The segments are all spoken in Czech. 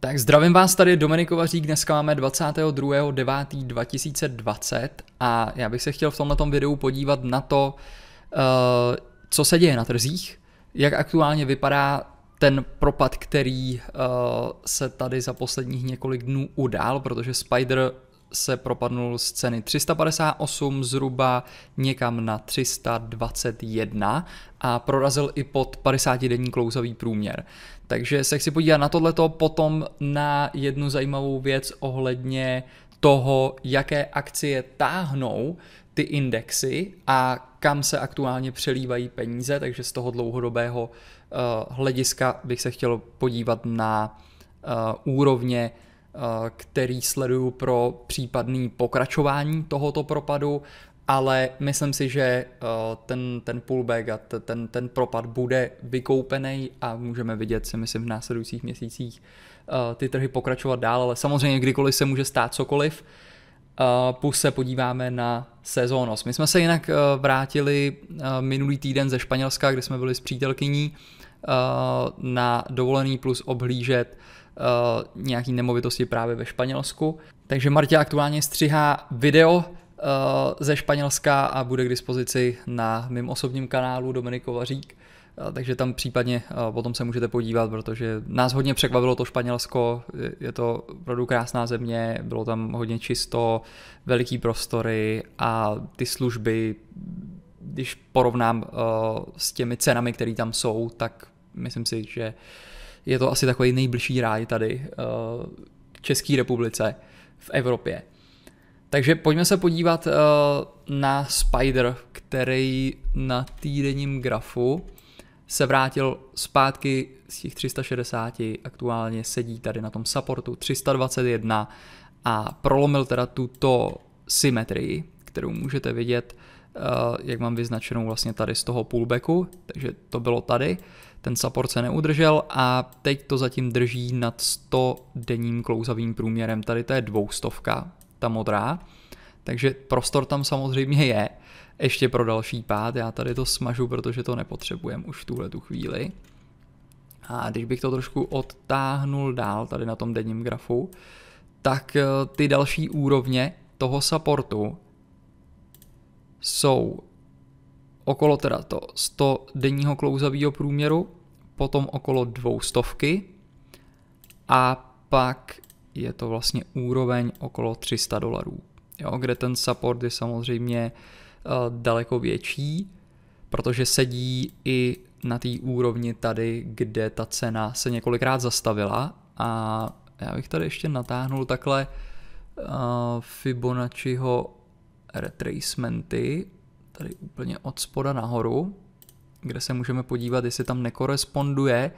Tak zdravím vás tady, Dominik Kovařík, dneska máme 22.9.2020 a já bych se chtěl v tomto videu podívat na to, uh, co se děje na trzích, jak aktuálně vypadá ten propad, který uh, se tady za posledních několik dnů udál, protože Spider se propadnul z ceny 358 zhruba někam na 321 a prorazil i pod 50 denní klouzavý průměr. Takže se chci podívat na tohleto, potom na jednu zajímavou věc ohledně toho, jaké akcie táhnou ty indexy a kam se aktuálně přelívají peníze, takže z toho dlouhodobého uh, hlediska bych se chtěl podívat na uh, úrovně který sleduju pro případný pokračování tohoto propadu, ale myslím si, že eh, ten, ten pullback a ten, ten propad bude vykoupený a můžeme vidět si myslím v následujících měsících eh, ty trhy pokračovat dál, ale samozřejmě kdykoliv se může stát cokoliv, plus se podíváme na sezónnost. My jsme se jinak vrátili minulý týden ze Španělska, kde jsme byli s přítelkyní na dovolený plus obhlížet uh, nějaký nemovitosti právě ve Španělsku. Takže Martě aktuálně střihá video uh, ze Španělska a bude k dispozici na mém osobním kanálu Dominik Kovařík. Uh, takže tam případně potom se můžete podívat, protože nás hodně překvapilo to Španělsko, je to opravdu krásná země, bylo tam hodně čisto, veliký prostory a ty služby, když porovnám s těmi cenami, které tam jsou, tak myslím si, že je to asi takový nejbližší ráj tady uh, k České republice v Evropě. Takže pojďme se podívat uh, na Spider, který na týdenním grafu se vrátil zpátky z těch 360, aktuálně sedí tady na tom supportu 321 a prolomil teda tuto symetrii, kterou můžete vidět, jak mám vyznačenou vlastně tady z toho pullbacku, takže to bylo tady ten support se neudržel a teď to zatím drží nad 100 denním klouzavým průměrem. Tady to je dvoustovka, ta modrá, takže prostor tam samozřejmě je, ještě pro další pád, já tady to smažu, protože to nepotřebujem už v tuhle tu chvíli. A když bych to trošku odtáhnul dál tady na tom denním grafu, tak eh, ty další úrovně toho supportu jsou okolo teda to 100 denního klouzavého průměru, potom okolo dvoustovky a pak je to vlastně úroveň okolo 300 dolarů, kde ten support je samozřejmě uh, daleko větší, protože sedí i na té úrovni tady, kde ta cena se několikrát zastavila a já bych tady ještě natáhnul takhle uh, Fibonacciho retracementy, tady úplně od spoda nahoru, kde se můžeme podívat, jestli tam nekoresponduje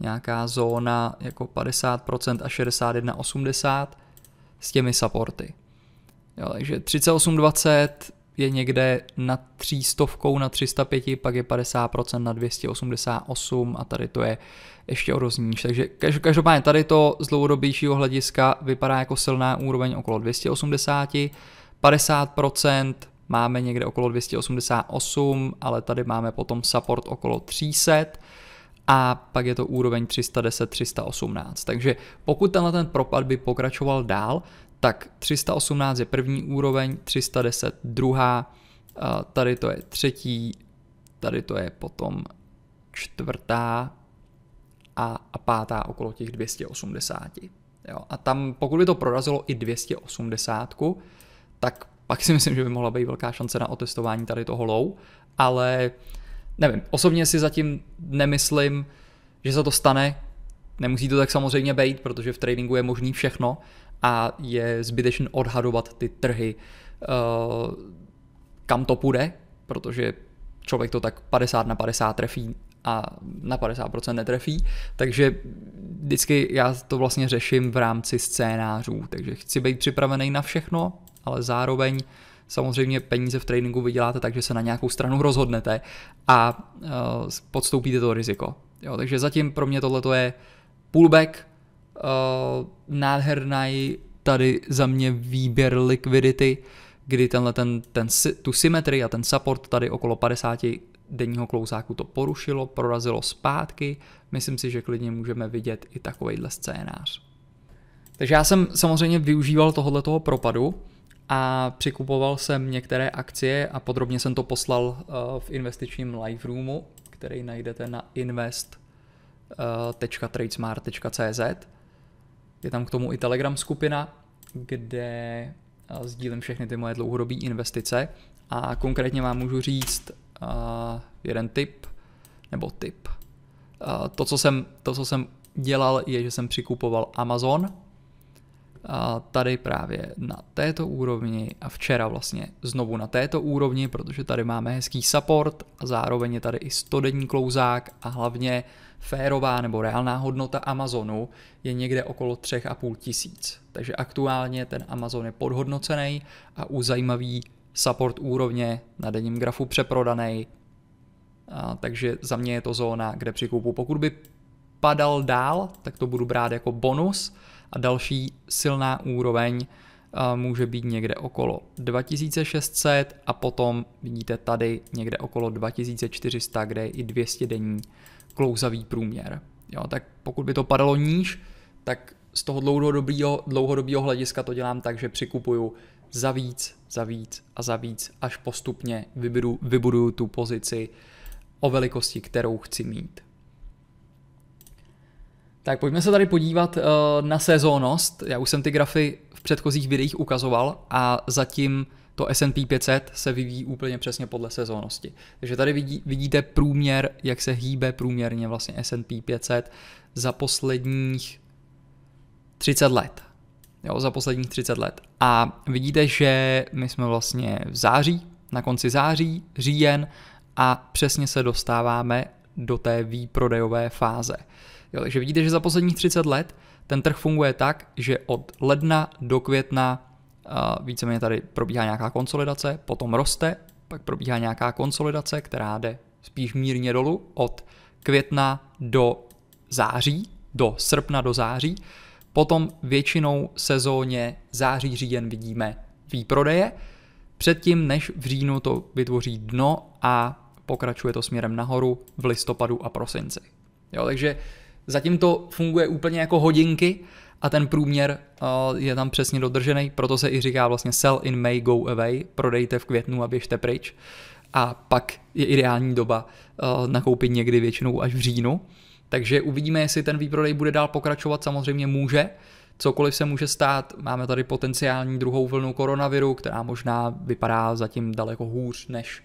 nějaká zóna jako 50% a 61,80 s těmi supporty. Jo, takže 3820 je někde na 300, na 305, pak je 50% na 288 a tady to je ještě o rozníž. Takže každopádně tady to z dlouhodobějšího hlediska vypadá jako silná úroveň okolo 280, 50% máme někde okolo 288, ale tady máme potom support okolo 300 a pak je to úroveň 310-318. Takže pokud tenhle ten propad by pokračoval dál, tak 318 je první úroveň, 310 druhá, tady to je třetí, tady to je potom čtvrtá a, a pátá okolo těch 280. Jo, a tam, pokud by to prorazilo i 280, tak pak si myslím, že by mohla být velká šance na otestování tady toho low, ale nevím, osobně si zatím nemyslím, že se to stane, nemusí to tak samozřejmě být, protože v tradingu je možný všechno a je zbytečné odhadovat ty trhy, uh, kam to půjde, protože člověk to tak 50 na 50 trefí a na 50% netrefí, takže vždycky já to vlastně řeším v rámci scénářů, takže chci být připravený na všechno, ale zároveň samozřejmě peníze v tradingu vyděláte tak, že se na nějakou stranu rozhodnete a uh, podstoupíte to riziko. Jo, takže zatím pro mě tohle je pullback, uh, nádherný tady za mě výběr liquidity, kdy tenhle ten, ten, tu symetrii a ten support tady okolo 50 denního klousáku to porušilo, prorazilo zpátky. Myslím si, že klidně můžeme vidět i takovýhle scénář. Takže já jsem samozřejmě využíval tohoto propadu a přikupoval jsem některé akcie a podrobně jsem to poslal eh, v investičním live roomu, který najdete na invest.tradesmart.cz. Je tam k tomu i Telegram skupina, kde eh, sdílím všechny ty moje dlouhodobé investice a konkrétně vám můžu říct jeden tip, nebo tip. To, co jsem, to, co jsem dělal, je, že jsem přikupoval Amazon, tady právě na této úrovni a včera vlastně znovu na této úrovni, protože tady máme hezký support a zároveň je tady i 100 denní klouzák a hlavně férová nebo reálná hodnota Amazonu je někde okolo 3,5 tisíc. Takže aktuálně ten Amazon je podhodnocený a u zajímavý support úrovně na denním grafu přeprodaný. A, takže za mě je to zóna, kde přikupu. Pokud by padal dál, tak to budu brát jako bonus a další silná úroveň může být někde okolo 2600 a potom vidíte tady někde okolo 2400, kde je i 200 denní klouzavý průměr. Jo, tak pokud by to padalo níž, tak z toho dlouhodobého, dlouhodobého hlediska to dělám tak, že přikupuju za víc, za víc a za víc, až postupně vybudu, vybuduju tu pozici o velikosti, kterou chci mít. Tak pojďme se tady podívat uh, na sezónnost. Já už jsem ty grafy v předchozích videích ukazoval a zatím to S&P 500 se vyvíjí úplně přesně podle sezónnosti. Takže tady vidí, vidíte průměr, jak se hýbe průměrně vlastně S&P 500 za posledních 30 let. Jo, za posledních 30 let. A vidíte, že my jsme vlastně v září, na konci září, říjen a přesně se dostáváme do té výprodejové fáze. Jo, takže vidíte, že za posledních 30 let ten trh funguje tak, že od ledna do května víceméně tady probíhá nějaká konsolidace, potom roste, pak probíhá nějaká konsolidace, která jde spíš mírně dolů od května do září, do srpna do září, potom většinou sezóně září, říjen vidíme výprodeje, předtím než v říjnu to vytvoří dno a pokračuje to směrem nahoru v listopadu a prosinci. Jo, takže Zatím to funguje úplně jako hodinky a ten průměr uh, je tam přesně dodržený, proto se i říká vlastně sell in May, go away, prodejte v květnu a běžte pryč. A pak je ideální doba uh, nakoupit někdy většinou až v říjnu. Takže uvidíme, jestli ten výprodej bude dál pokračovat, samozřejmě může. Cokoliv se může stát, máme tady potenciální druhou vlnu koronaviru, která možná vypadá zatím daleko hůř než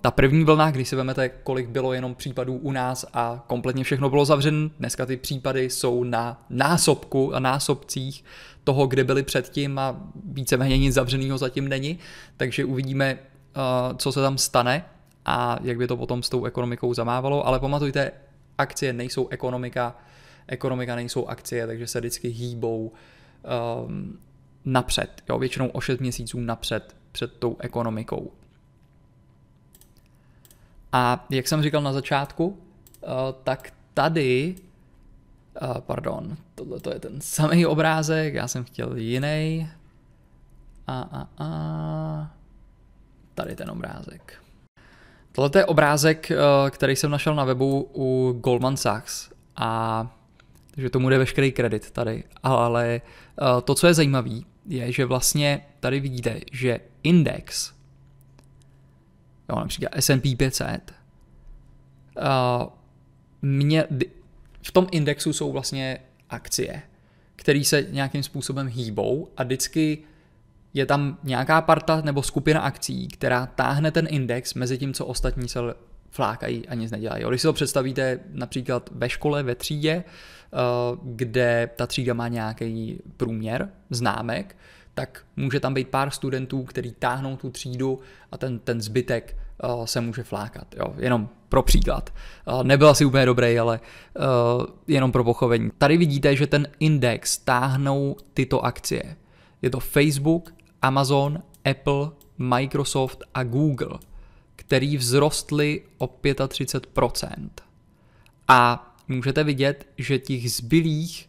ta první vlna, když si vezmete, kolik bylo jenom případů u nás a kompletně všechno bylo zavřené, dneska ty případy jsou na násobku a násobcích toho, kde byly předtím a víceméně nic zavřeného zatím není, takže uvidíme, uh, co se tam stane a jak by to potom s tou ekonomikou zamávalo, ale pamatujte, akcie nejsou ekonomika, ekonomika nejsou akcie, takže se vždycky hýbou um, napřed, jo, většinou o 6 měsíců napřed před tou ekonomikou. A jak jsem říkal na začátku, eh, tak tady, eh, pardon, tohle to je ten samý obrázek, já jsem chtěl jiný. A, a, a, tady ten obrázek. Tohle je obrázek, eh, který jsem našel na webu u Goldman Sachs a takže tomu jde veškerý kredit tady. Ale to, co je zajímavé, je, že vlastně tady vidíte, že index jo, například S&P 500, uh, mě, v tom indexu jsou vlastně akcie, které se nějakým způsobem hýbou a vždycky je tam nějaká parta nebo skupina akcí, která táhne ten index mezi tím, co ostatní se flákají a nic nedělají. Když si to představíte například ve škole, ve třídě, kde ta třída má nějaký průměr známek, tak může tam být pár studentů, který táhnou tu třídu a ten, ten zbytek se může flákat. Jo? Jenom pro příklad. Uh, nebyl asi úplně dobrý, ale uh, jenom pro pochopení. Tady vidíte, že ten index táhnou tyto akcie. Je to Facebook, Amazon, Apple, Microsoft a Google, který vzrostly o 35%. A můžete vidět, že těch zbylých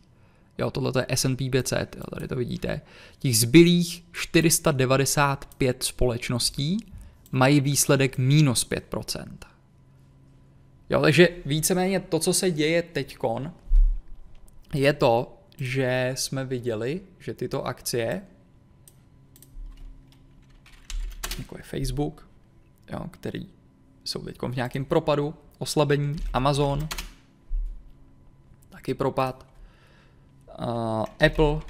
Jo, tohle je S&P 500, jo, tady to vidíte. Těch zbylých 495 společností mají výsledek minus 5%. Jo, takže víceméně to, co se děje teďkon, je to, že jsme viděli, že tyto akcie, jako je Facebook, jo, který jsou teď v nějakém propadu, oslabení, Amazon, taky propad, uh, Apple,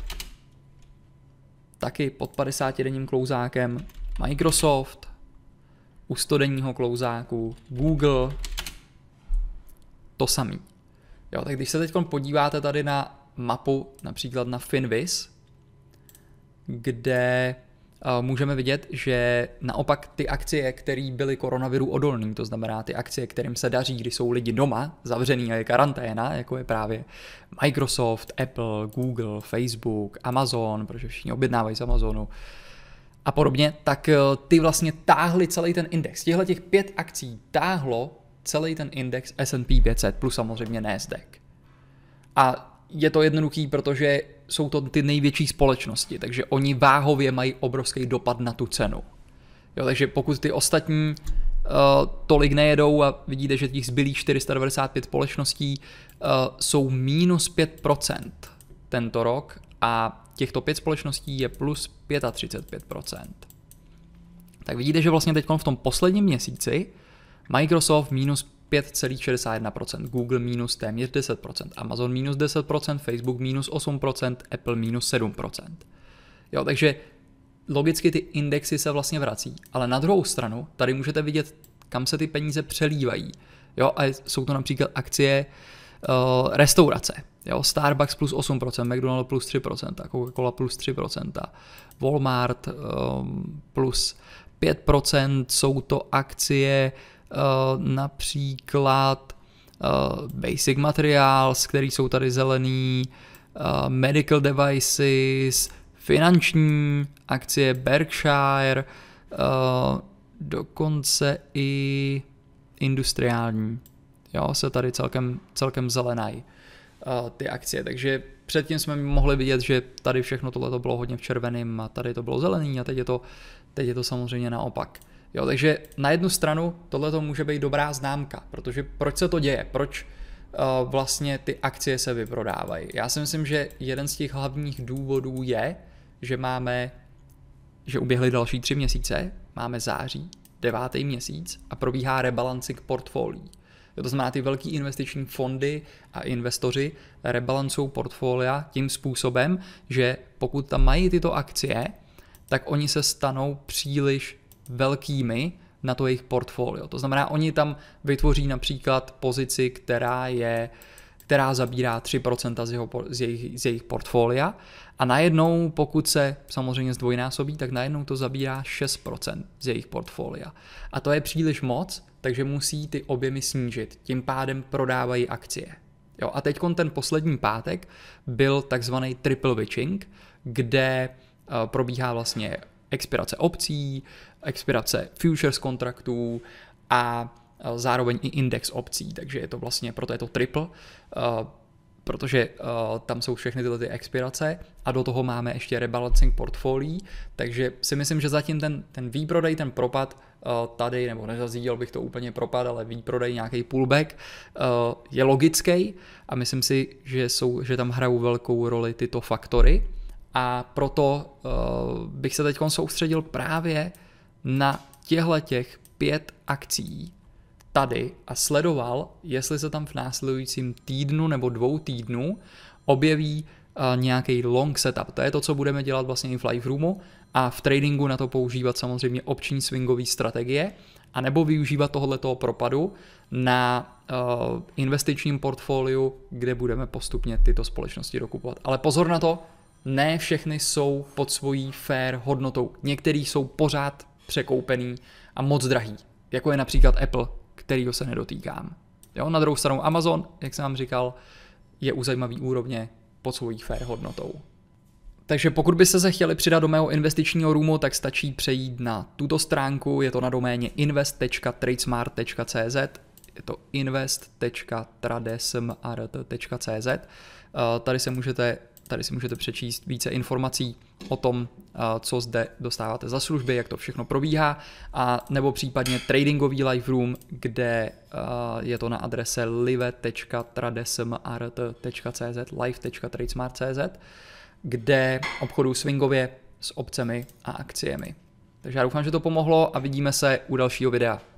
taky pod 50 denním klouzákem, Microsoft, u 100 denního klouzáku, Google, to samý. Jo, tak když se teď podíváte tady na mapu, například na Finviz, kde uh, můžeme vidět, že naopak ty akcie, které byly koronaviru odolné, to znamená ty akcie, kterým se daří, když jsou lidi doma, zavřený a je karanténa, jako je právě Microsoft, Apple, Google, Facebook, Amazon, protože všichni objednávají z Amazonu, a podobně, tak eh, ty vlastně táhly celý ten index. Těchto těch pět akcí táhlo celý ten index S&P 500 plus samozřejmě Nasdaq. A je to jednoduchý, protože jsou to ty největší společnosti, takže oni váhově mají obrovský dopad na tu cenu. Jo, takže pokud ty ostatní uh, tolik nejedou a vidíte, že těch zbylých 495 společností uh, jsou minus 5% tento rok a těchto pět společností je plus 35%. Tak vidíte, že vlastně teď v tom posledním měsíci Microsoft minus 5,61%, Google minus téměř 10%, Amazon minus 10%, Facebook minus 8%, Apple minus 7%. Jo, takže logicky ty indexy se vlastně vrací, ale na druhou stranu tady můžete vidět, kam se ty peníze přelívají. Jo, a jsou to například akcie uh, restaurace. Jo, Starbucks plus 8%, McDonald's plus 3%, Coca-Cola plus 3%, Walmart um, plus 5%, jsou to akcie uh, například uh, Basic Materials, který jsou tady zelený, uh, Medical Devices, finanční akcie Berkshire, uh, dokonce i industriální. Jo, se tady celkem, celkem zelenají ty akcie, takže předtím jsme mohli vidět, že tady všechno tohle to bylo hodně v červeném a tady to bylo zelený a teď je to, teď je to samozřejmě naopak. Jo, takže na jednu stranu tohle to může být dobrá známka, protože proč se to děje, proč uh, vlastně ty akcie se vyprodávají. Já si myslím, že jeden z těch hlavních důvodů je, že máme, že uběhly další tři měsíce, máme září, devátý měsíc a probíhá rebalancing portfolií. To znamená, ty velký investiční fondy a investoři rebalancují portfolia tím způsobem, že pokud tam mají tyto akcie, tak oni se stanou příliš velkými na to jejich portfolio. To znamená, oni tam vytvoří například pozici, která je která zabírá 3% z, jeho, z, jejich, z jejich portfolia a najednou, pokud se samozřejmě zdvojnásobí, tak najednou to zabírá 6% z jejich portfolia. A to je příliš moc, takže musí ty objemy snížit. Tím pádem prodávají akcie. Jo, a teď ten poslední pátek byl takzvaný triple witching, kde uh, probíhá vlastně expirace opcí, expirace futures kontraktů a uh, zároveň i index opcí, takže je to vlastně, proto je to triple, uh, protože uh, tam jsou všechny tyhle ty expirace a do toho máme ještě rebalancing portfolií, takže si myslím, že zatím ten, ten výprodej, ten propad uh, tady, nebo nezazíděl bych to úplně propad, ale výprodej, nějaký pullback uh, je logický a myslím si, že, jsou, že tam hrajou velkou roli tyto faktory. A proto uh, bych se teď soustředil právě na těchto těch pět akcí, tady a sledoval, jestli se tam v následujícím týdnu nebo dvou týdnů objeví uh, nějaký long setup. To je to, co budeme dělat vlastně i v live roomu a v tradingu na to používat samozřejmě opční swingové strategie a nebo využívat tohoto propadu na uh, investičním portfoliu, kde budeme postupně tyto společnosti dokupovat. Ale pozor na to, ne všechny jsou pod svojí fair hodnotou. Některý jsou pořád překoupený a moc drahý, jako je například Apple, kterýho se nedotýkám. Jo, na druhou stranu Amazon, jak jsem vám říkal, je u zajímavý úrovně pod svojí fair hodnotou. Takže pokud byste se chtěli přidat do mého investičního roomu, tak stačí přejít na tuto stránku, je to na doméně invest.tradesmart.cz, je to invest.tradesmart.cz. Tady se můžete tady si můžete přečíst více informací o tom, co zde dostáváte za služby, jak to všechno probíhá, a nebo případně tradingový live room, kde je to na adrese live.tradesmart.cz live.tradesmart.cz kde obchodu swingově s opcemi a akciemi. Takže já doufám, že to pomohlo a vidíme se u dalšího videa.